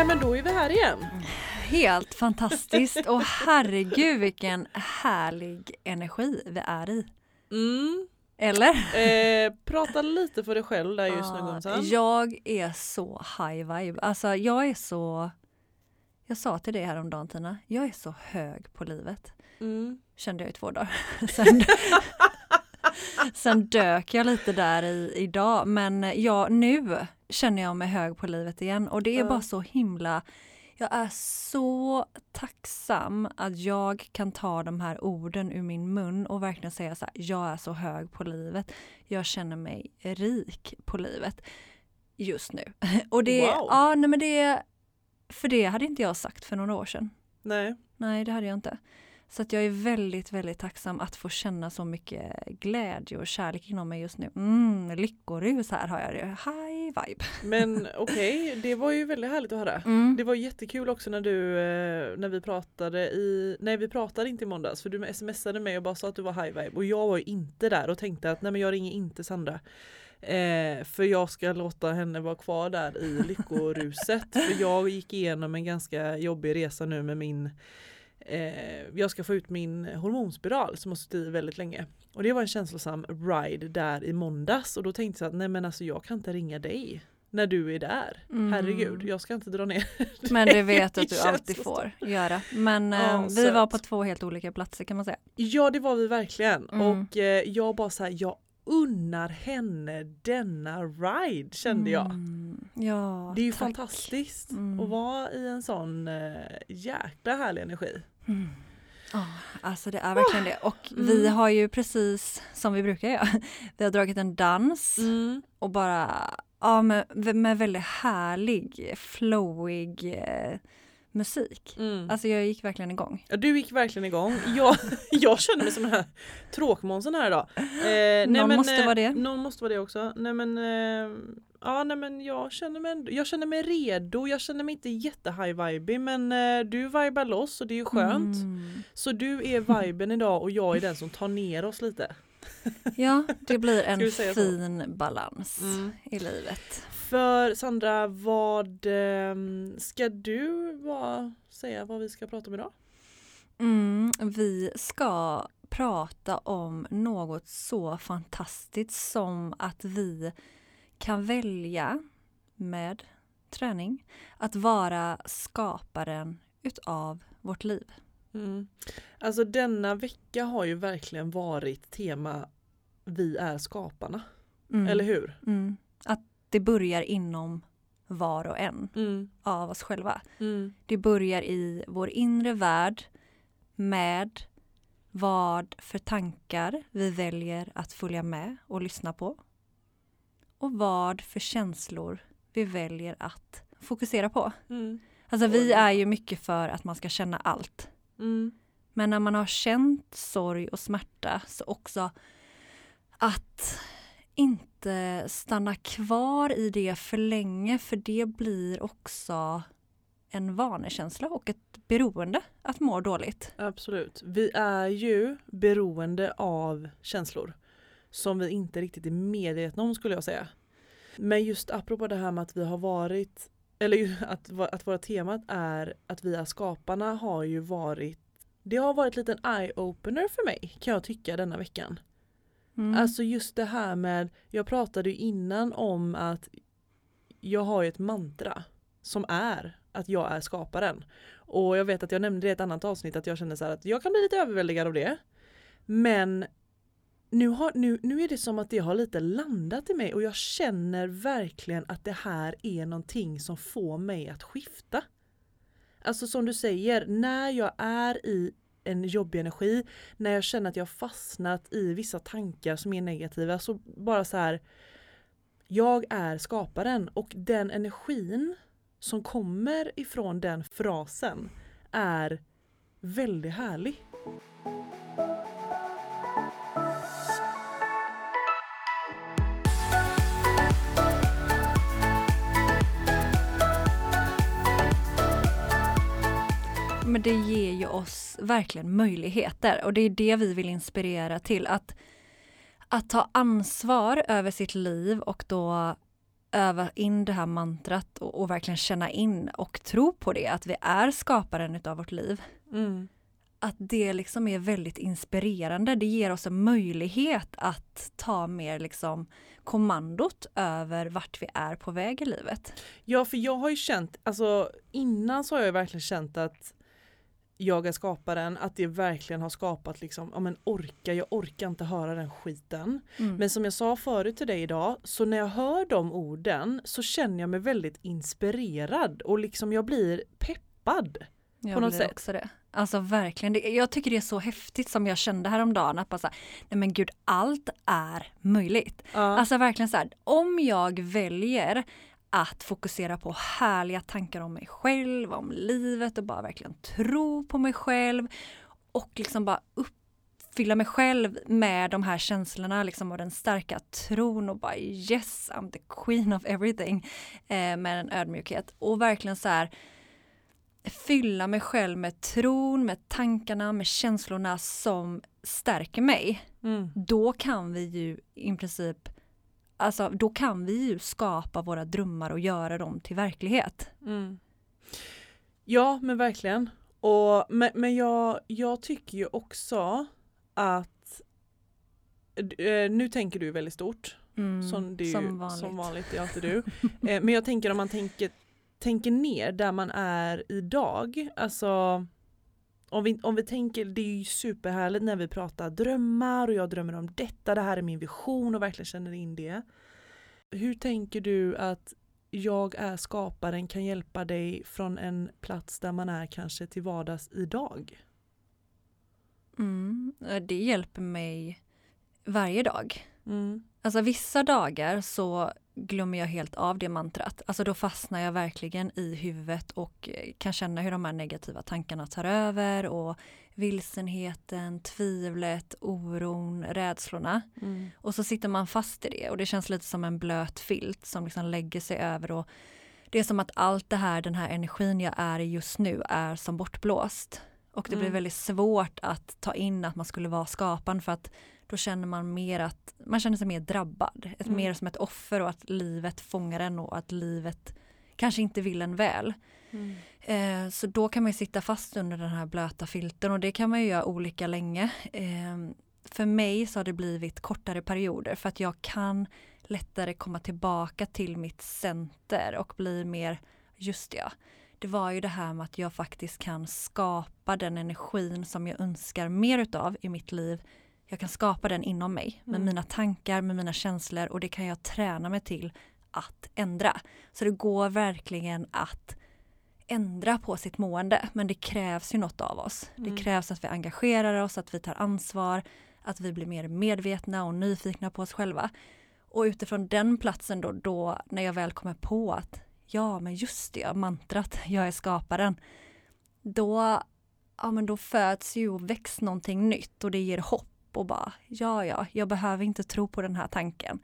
Nej men då är vi här igen. Helt fantastiskt och herregud vilken härlig energi vi är i. Mm. Eller? Eh, prata lite för dig själv där just nu Ja, Gumsan. Jag är så high vibe. Alltså jag är så... Jag sa till dig häromdagen Tina, jag är så hög på livet. Mm. Kände jag i två dagar. Sen, sen dök jag lite där i, idag. Men ja, nu känner jag mig hög på livet igen. Och det är bara så himla... Jag är så tacksam att jag kan ta de här orden ur min mun och verkligen säga så här, jag är så hög på livet. Jag känner mig rik på livet just nu. Och det, Wow. ja, nej men det, för det hade inte jag sagt för några år sedan. Nej. Nej, det hade jag inte. Så att jag är väldigt, väldigt tacksam att få känna så mycket glädje och kärlek inom mig just nu. Mm, lyckorus här har jag det. High vibe. Men okej, det var ju väldigt härligt att höra. Mm. Det var jättekul också när du, eh, när vi pratade i, nej vi pratade inte i måndags för du smsade mig och bara sa att du var high vibe och jag var ju inte där och tänkte att nej men jag ringer inte Sandra. Eh, för jag ska låta henne vara kvar där i lyckoruset för jag gick igenom en ganska jobbig resa nu med min eh, jag ska få ut min hormonspiral som har suttit i väldigt länge. Och det var en känslosam ride där i måndags och då tänkte jag att nej men alltså jag kan inte ringa dig när du är där. Mm. Herregud, jag ska inte dra ner Men det vet du att du alltid får göra. Men Ja, eh, vi söt. var på två helt olika platser kan man säga. Ja det var vi verkligen Mm. och eh, jag bara så här, jag unnar henne denna ride kände jag. Mm, ja, Det är ju tack. fantastiskt Mm. att vara i en sån eh, jäkla härlig energi. Mm. Ja, alltså det är verkligen det. Och Mm. vi har ju precis som vi brukar göra, vi har dragit en dans och bara ja, med, med väldigt härlig, flowig eh, musik. Mm. Alltså jag gick verkligen igång. Ja, du gick verkligen igång. Jag, jag känner mig som den här tråkmånsen här idag. Eh, nej, Någon men, måste eh, vara det. Någon måste vara det också. Nej men, eh, ja, nej, men jag, känner mig, jag känner mig redo. Jag känner mig inte jätte high vibe men eh, du vibar loss och det är ju skönt. Mm. Så du är viben idag och jag är den som tar ner oss lite. Ja, det blir en så? fin balans Mm. i livet. För Sandra, vad eh, ska du bara säga vad vi ska prata om idag? Mm, vi ska prata om något så fantastiskt som att vi kan välja med träning att vara skaparen utav vårt liv. Mm. Alltså denna vecka har ju verkligen varit tema Vi är skaparna. Mm. Eller hur? Mm. Att det börjar inom var och en Mm. av oss själva. Mm. Det börjar i vår inre värld med vad för tankar vi väljer att följa med och lyssna på. Och vad för känslor vi väljer att fokusera på. Mm. Alltså vi är ju mycket för att man ska känna allt. Mm. Men när man har känt sorg och smärta så också att inte stanna kvar i det för länge för det blir också en vanekänsla och ett beroende att må dåligt. Absolut. Vi är ju beroende av känslor som vi inte riktigt är medvetna om skulle jag säga. Men just apropå det här med att vi har varit, eller ju att, att våra temat är att vi är skaparna har ju varit det har varit lite en eye-opener för mig kan jag tycka denna veckan. Mm. Alltså just det här med, jag pratade ju innan om att jag har ju ett mantra som är att jag är skaparen. Och jag vet att jag nämnde det i ett annat avsnitt att jag kände så här att jag kan bli lite överväldigad av det. Men nu, har, nu, nu är det som att det har lite landat i mig och jag känner verkligen att det här är någonting som får mig att skifta. Alltså som du säger, när jag är i en jobbig energi, när jag känner att jag har fastnat i vissa tankar som är negativa så bara så här jag är skaparen och den energin som kommer ifrån den frasen är väldigt härlig. Men det ger ju oss verkligen möjligheter och det är det vi vill inspirera till. Att, att ta ansvar över sitt liv och då öva in det här mantrat och, och, verkligen känna in och tro på det, att vi är skaparen utav vårt liv. Mm. Att det liksom är väldigt inspirerande. Det ger oss en möjlighet att ta mer liksom kommandot över vart vi är på väg i livet. Ja, för jag har ju känt, alltså innan så har jag verkligen känt att jag är skaparen, att det verkligen har skapat liksom, ja men orka, jag orkar inte höra den skiten. Mm. Men som jag sa förut till dig idag, så när jag hör de orden så känner jag mig väldigt inspirerad och liksom jag blir peppad. Jag på något blir sätt. också det. Alltså verkligen, det, jag tycker det är så häftigt som jag kände häromdagen att bara så här, nej men gud allt är möjligt. Ja. Alltså verkligen så här, om jag väljer att fokusera på härliga tankar om mig själv, om livet och bara verkligen tro på mig själv och liksom bara uppfylla mig själv med de här känslorna liksom och den starka tron och bara yes, I'm the queen of everything eh, med en ödmjukhet och verkligen så här fylla mig själv med tron, med tankarna, med känslorna som stärker mig. Mm. Då kan vi ju i princip Alltså då kan vi ju skapa våra drömmar och göra dem till verklighet. Mm. Ja men verkligen. Och, men men jag, jag tycker ju också att eh, nu tänker du väldigt stort. Mm, Som, ju, som vanligt. som vanligt, det är alltid du. Eh, men jag tänker om man tänker, tänker ner där man är idag. Alltså om vi, om vi tänker, det är ju superhärligt när vi pratar drömmar och jag drömmer om detta, det här är min vision och verkligen känner in det. Hur tänker du att jag är skaparen kan hjälpa dig från en plats där man är kanske till vardags idag? Mm, det hjälper mig varje dag. Mm. Alltså vissa dagar så glömmer jag helt av det mantrat. Alltså då fastnar jag verkligen i huvudet och eh, kan känna hur de här negativa tankarna tar över och vilsenheten, tvivlet, oron, rädslorna. Mm. Och så sitter man fast i det och det känns lite som en blöt filt som liksom lägger sig över och det är som att allt det här, den här energin jag är i just nu är som bortblåst. Och det blir Mm. väldigt svårt att ta in att man skulle vara skaparen för att då känner man mer att man känner sig mer drabbad. Ett, Mm. Mer som ett offer och att livet fångar en och att livet kanske inte vill en väl. Mm. Eh, så då kan man sitta fast under den här blöta filten och det kan man ju göra olika länge. Eh, för mig så har det blivit kortare perioder för att jag kan lättare komma tillbaka till mitt center och bli mer, just ja, det var ju det här med att jag faktiskt kan skapa den energin som jag önskar mer utav i mitt liv. Jag kan skapa den inom mig med Mm. mina tankar, med mina känslor och det kan jag träna mig till att ändra. Så det går verkligen att ändra på sitt mående men det krävs ju något av oss. Mm. Det krävs att vi engagerar oss, att vi tar ansvar, att vi blir mer medvetna och nyfikna på oss själva. Och utifrån den platsen då, då när jag väl kommer på att ja men just det, mantrat, jag är skaparen. Då, ja, men då föds ju och väcks någonting nytt och det ger hopp och bara ja ja, jag behöver inte tro på den här tanken.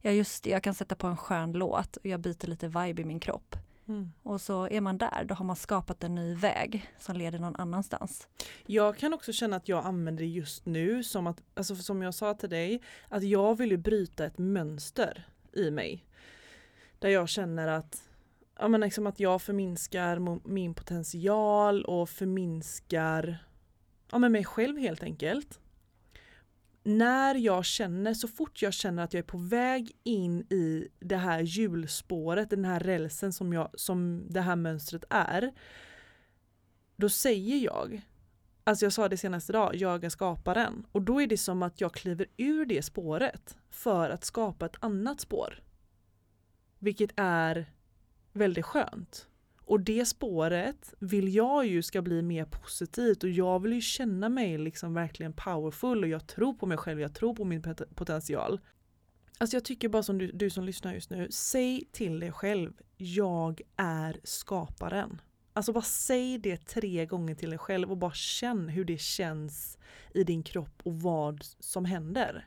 Ja just det, jag kan sätta på en skön låt och jag byter lite vibe i min kropp. Mm. Och så är man där, då har man skapat en ny väg som leder någon annanstans. Jag kan också känna att jag använder det just nu som att, alltså som jag sa till dig, att jag vill ju bryta ett mönster i mig. Där jag känner att, ja men liksom att jag förminskar min potential och förminskar ja men mig själv helt enkelt. När jag känner, så fort jag känner att jag är på väg in i det här hjulspåret, den här rälsen som, jag, som det här mönstret är, då säger jag Alltså jag sa det senaste idag, jag är skaparen. Och då är det som att jag kliver ur det spåret för att skapa ett annat spår. Vilket är väldigt skönt. Och det spåret vill jag ju ska bli mer positivt och jag vill ju känna mig liksom verkligen powerful och jag tror på mig själv, jag tror på min pot- potential. Alltså jag tycker bara som du, du som lyssnar just nu, säg till dig själv, jag är skaparen. Alltså bara säg det tre gånger till dig själv och bara känn hur det känns i din kropp och vad som händer.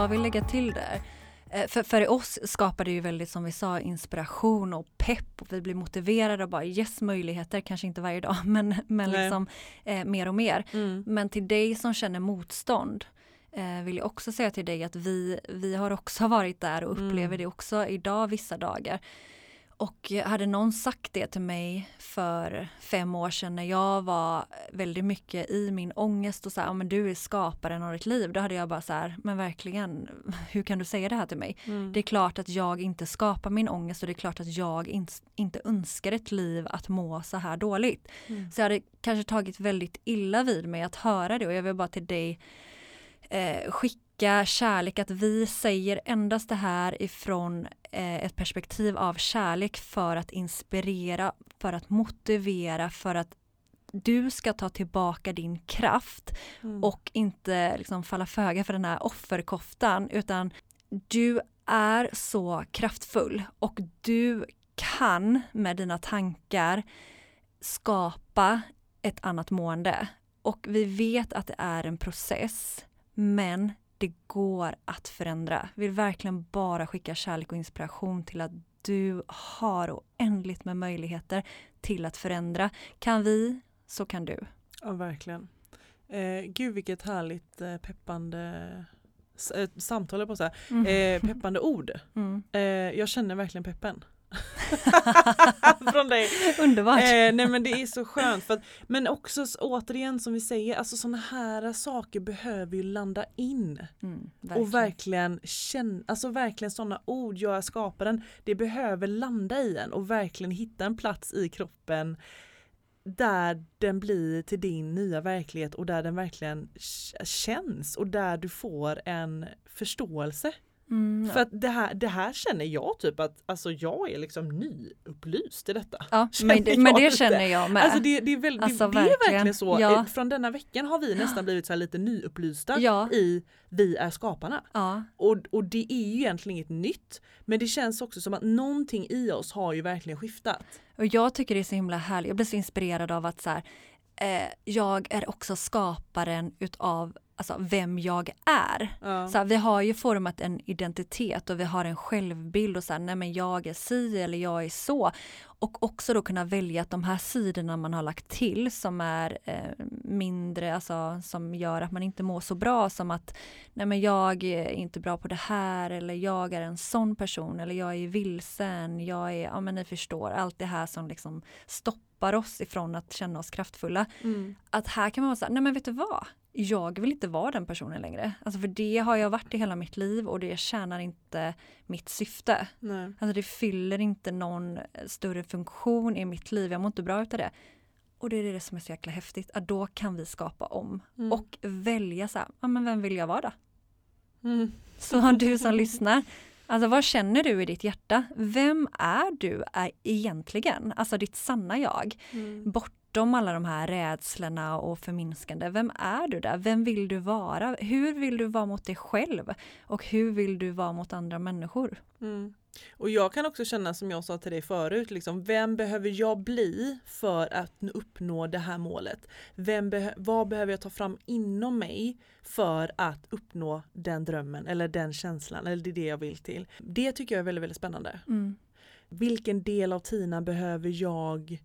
Jag vill lägga till där, eh, för, för oss skapar det ju väldigt som vi sa inspiration och pepp och vi blir motiverade och bara yes möjligheter, kanske inte varje dag men, men liksom eh, mer och mer. Mm. Men till dig som känner motstånd eh, vill jag också säga till dig att vi, vi har också varit där och upplever mm. det också idag vissa dagar. Och hade någon sagt det till mig för fem år sedan när jag var väldigt mycket i min ångest och så här, men du är skaparen av ditt liv. Då hade jag bara så här, men verkligen, hur kan du säga det här till mig? Mm. Det är klart att jag inte skapar min ångest och det är klart att jag in, inte önskar ett liv att må så här dåligt. Mm. Så jag hade kanske tagit väldigt illa vid mig att höra det och jag vill bara till dig eh, skicka kärlek, att vi säger endast det här ifrån eh, ett perspektiv av kärlek för att inspirera, för att motivera, för att du ska ta tillbaka din kraft mm. och inte liksom falla föga för den här offerkoftan utan du är så kraftfull och du kan med dina tankar skapa ett annat mående. Och vi vet att det är en process men det går att förändra. Vill verkligen bara skicka kärlek och inspiration till att du har oändligt med möjligheter till att förändra. Kan vi så kan du. Ja verkligen. Eh, gud vilket härligt eh, peppande eh, samtal på så här. Mm. Eh, peppande ord. Mm. Eh, jag känner verkligen peppen. Från dig. Underbart. Eh, nej men det är så skönt. För att, men också återigen som vi säger, alltså sådana här saker behöver ju landa in. Mm, verkligen. Och verkligen känna, alltså verkligen sådana ord, jag är skaparen, det behöver landa i en och verkligen hitta en plats i kroppen där den blir till din nya verklighet och där den verkligen känns och där du får en förståelse Mm. För att det här, det här känner jag typ att alltså jag är liksom nyupplyst i detta. Ja, men, det, men det känner jag med. Alltså det, det, är, väl, alltså det, det är verkligen så. Ja. Från denna veckan har vi nästan blivit så lite nyupplysta ja. i vi är skaparna. Och, och det är ju egentligen inget nytt. Men det känns också som att någonting i oss har ju verkligen skiftat. Och jag tycker det är så himla härligt. Jag blir så inspirerad av att så här, eh, jag är också skaparen utav alltså, vem jag är. Ja. Så här, vi har ju format en identitet och vi har en självbild och så här, nej men jag är si eller jag är så. Och också då kunna välja att de här sidorna man har lagt till som är eh, mindre, alltså som gör att man inte mår så bra som att nej men jag är inte bra på det här eller jag är en sån person eller jag är vilsen, jag är, ja men ni förstår, allt det här som liksom stoppar oss ifrån att känna oss kraftfulla. Mm. Att här kan man vara så här, nej men vet du vad? Jag vill inte vara den personen längre. Alltså för det har jag varit i hela mitt liv och det tjänar inte mitt syfte. Nej. Alltså det fyller inte någon större funktion i mitt liv, jag mår inte bra utav det. Och det är det som är så jäkla häftigt, att då kan vi skapa om mm. och välja så här, ja men vem vill jag vara då? Mm. Så du som lyssnar, alltså vad känner du i ditt hjärta? Vem är du är egentligen? Alltså ditt sanna jag. Mm. Bort bortom alla de här rädslorna och förminskande. Vem är du där? Vem vill du vara? Hur vill du vara mot dig själv? Och hur vill du vara mot andra människor? Mm. Och jag kan också känna som jag sa till dig förut, liksom, vem behöver jag bli för att uppnå det här målet? Vem be vad behöver jag ta fram inom mig för att uppnå den drömmen eller den känslan eller det är det jag vill till? Det tycker jag är väldigt, väldigt spännande. Mm. Vilken del av Tina behöver jag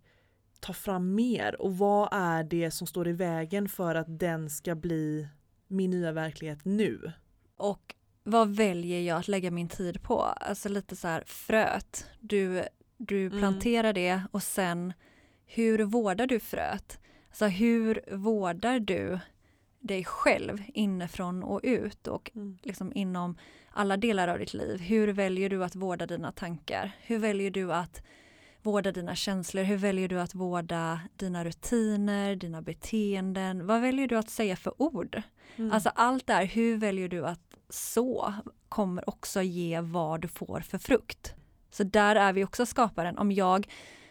ta fram mer och vad är det som står i vägen för att den ska bli min nya verklighet nu? Och vad väljer jag att lägga min tid på? Alltså lite så här fröet. Du, du mm. planterar mm. det och sen hur vårdar du fröet? Alltså hur vårdar du dig själv inifrån och ut och mm. liksom inom alla delar av ditt liv. Hur väljer du att vårda dina tankar? Hur väljer du att vårda dina känslor? Hur väljer du att vårda dina rutiner, dina beteenden? Vad väljer du att säga för ord? Mm. Alltså allt det här, hur väljer du att så kommer också ge vad du får för frukt. Så där är vi också skaparen. Om jag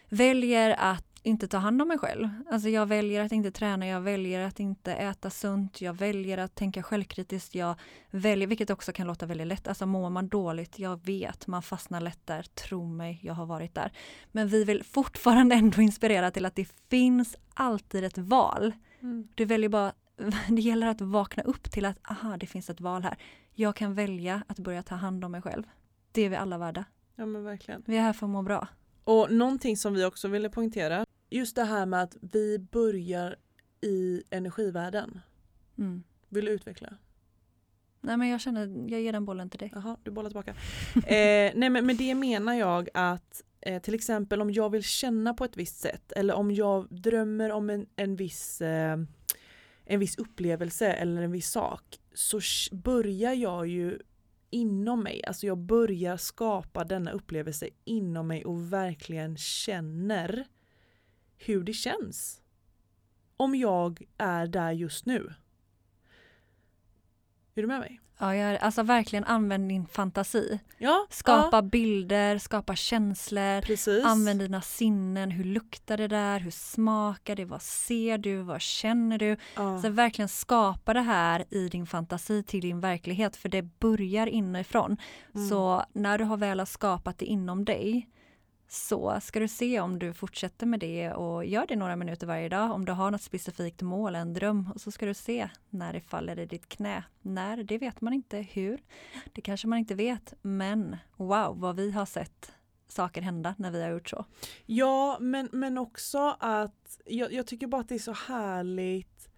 väljer att inte ta hand om mig själv. Alltså jag väljer att inte träna, jag väljer att inte äta sunt, jag väljer att tänka självkritiskt, jag väljer, vilket också kan låta väldigt lätt, alltså mår man dåligt, jag vet, man fastnar lätt där, tro mig, jag har varit där. Men vi vill fortfarande ändå inspirera till att det finns alltid ett val. Mm. Du väljer bara, det gäller att vakna upp till att, aha, det finns ett val här. Jag kan välja att börja ta hand om mig själv. Det är vi alla värda. Ja men verkligen. Vi är här för att må bra. Och någonting som vi också ville poängtera, just det här med att vi börjar i energivärlden. Mm. Vill du utveckla? Nej men jag känner, jag ger den bollen till dig. Jaha, du bollar tillbaka. eh, nej men med det menar jag att eh, till exempel om jag vill känna på ett visst sätt eller om jag drömmer om en, en, viss, eh, en viss upplevelse eller en viss sak så börjar jag ju inom mig, alltså jag börjar skapa denna upplevelse inom mig och verkligen känner hur det känns. Om jag är där just nu. Är du med mig? Ja, jag, alltså verkligen använd din fantasi. Ja, Skapa ja, bilder, skapa känslor. precis. Använd dina sinnen. Hur luktar det där? Hur smakar det? Vad ser du? Vad känner du? Ja. Så verkligen skapa det här i din fantasi till din verklighet för det börjar inifrån. Mm. Så när du har väl har skapat det inom dig så ska du se om du fortsätter med det och gör det några minuter varje dag. Om du har något specifikt mål, en dröm och så ska du se när det faller i ditt knä. När, det vet man inte. Hur? Det kanske man inte vet. Men wow, vad vi har sett saker hända när vi har gjort så. Ja, men, men också att jag, jag tycker bara att det är så härligt.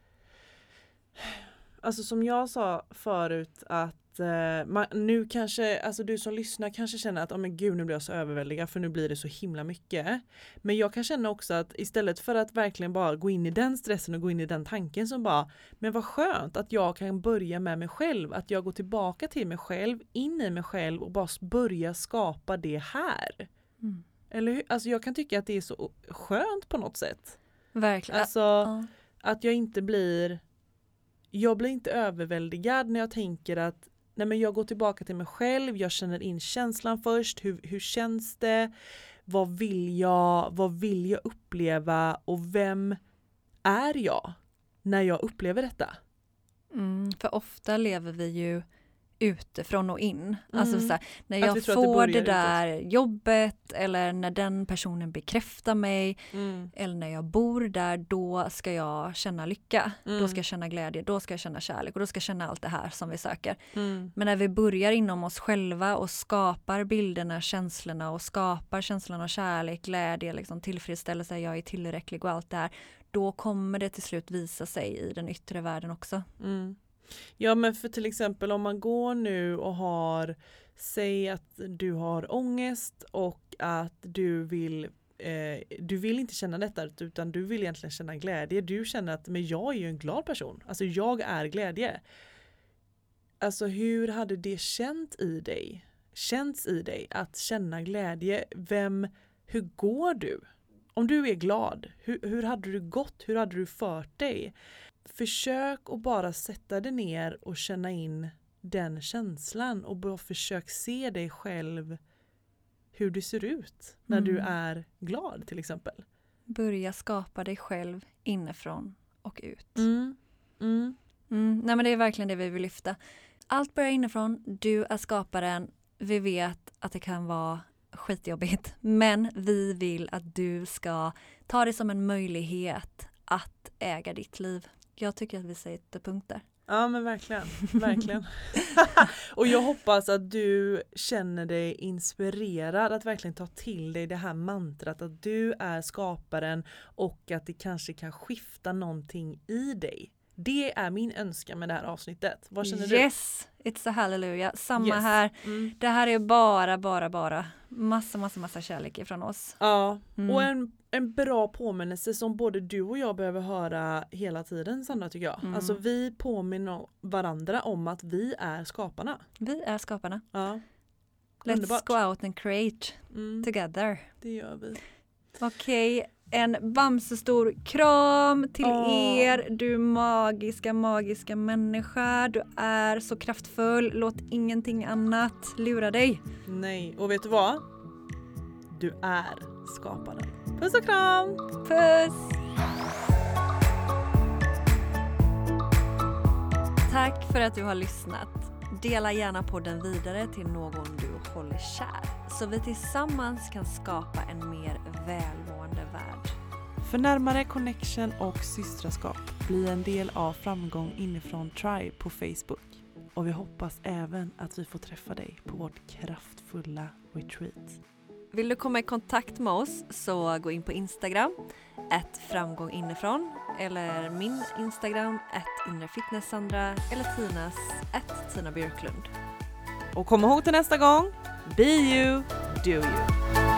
Alltså som jag sa förut att eh, man, nu kanske, alltså du som lyssnar kanske känner att oh, men gud nu blir jag så överväldigad för nu blir det så himla mycket. Men jag kan känna också att istället för att verkligen bara gå in i den stressen och gå in i den tanken som bara men vad skönt att jag kan börja med mig själv, att jag går tillbaka till mig själv, in i mig själv och bara börja skapa det här. Mm. Eller hur? Alltså jag kan tycka att det är så skönt på något sätt. Verkligen. Alltså Ja. att jag inte blir Jag blir inte överväldigad när jag tänker att Nej men jag går tillbaka till mig själv, jag känner in känslan först, hur, hur känns det? Vad vill jag? Vad vill jag uppleva? Och vem är jag? När jag upplever detta? Mm, för ofta lever vi ju utifrån och in. Alltså Mm. så här, när jag det får det utåt. där jobbet eller när den personen bekräftar mig eller när jag bor där, då ska jag känna lycka. Då Mm. ska jag känna glädje, då ska jag känna kärlek och då ska jag känna allt det här som vi söker. Mm. Men när vi börjar inom oss själva och skapar bilderna, känslorna och skapar känslan av kärlek, glädje, liksom tillfredsställelse, jag är tillräcklig och allt det här. Då kommer det till slut visa sig i den yttre världen också. Ja men för till exempel om man går nu och har Säg att du har ångest och att du vill eh, Du vill inte känna detta utan du vill egentligen känna glädje. Du känner att men jag är ju en glad person. Alltså jag är glädje. Alltså hur hade det känt i dig? Känts i dig att känna glädje? Vem, hur går du? Om du är glad, hur, hur hade du gått? Hur hade du fört dig? Försök att bara sätta dig ner och känna in den känslan och bara försök se dig själv hur du ser ut när du Mm. är glad till exempel. Börja skapa dig själv inifrån och ut. Mm. Mm. Mm, nej men det är verkligen det vi vill lyfta. Allt börjar inifrån, du är skaparen, vi vet att det kan vara skitjobbigt men vi vill att du ska ta det som en möjlighet att äga ditt liv. Jag tycker att vi sätter punkt där. Ja men verkligen, verkligen. och jag hoppas att du känner dig inspirerad att verkligen ta till dig det här mantrat att du är skaparen och att det kanske kan skifta någonting i dig. Det är min önskan med det här avsnittet. Vad känner yes, it's a hallelujah. Samma Yes. här. du? Mm. Det här är bara, bara, bara massa, massa, massa kärlek ifrån oss. Ja, Mm. och en, en bra påminnelse som både du och jag behöver höra hela tiden Sandra tycker jag. Mm. Alltså vi påminner varandra om att vi är skaparna. Vi är skaparna. Ja. Let's Underbart. go out and create Mm, together. det gör vi. Okej, en bamsestor kram till Åh. er. Du magiska, magiska människa. Du är så kraftfull. Låt ingenting annat lura dig. Nej, och vet du vad? Du är skaparen. Puss och kram! Puss! Tack för att du har lyssnat. Dela gärna podden vidare till någon du håller kär så vi tillsammans kan skapa en mer välmående värld. För närmare connection och systraskap, bli en del av Framgång inifrån Tribe på Facebook. Och vi hoppas även att vi får träffa dig på vårt kraftfulla retreat. Vill du komma i kontakt med oss så gå in på Instagram, ett framgång inifrån eller min Instagram, ett inrefitnesssandra eller Tinas, ett Tina Björklund. Och kom ihåg till nästa gång, be you, do you.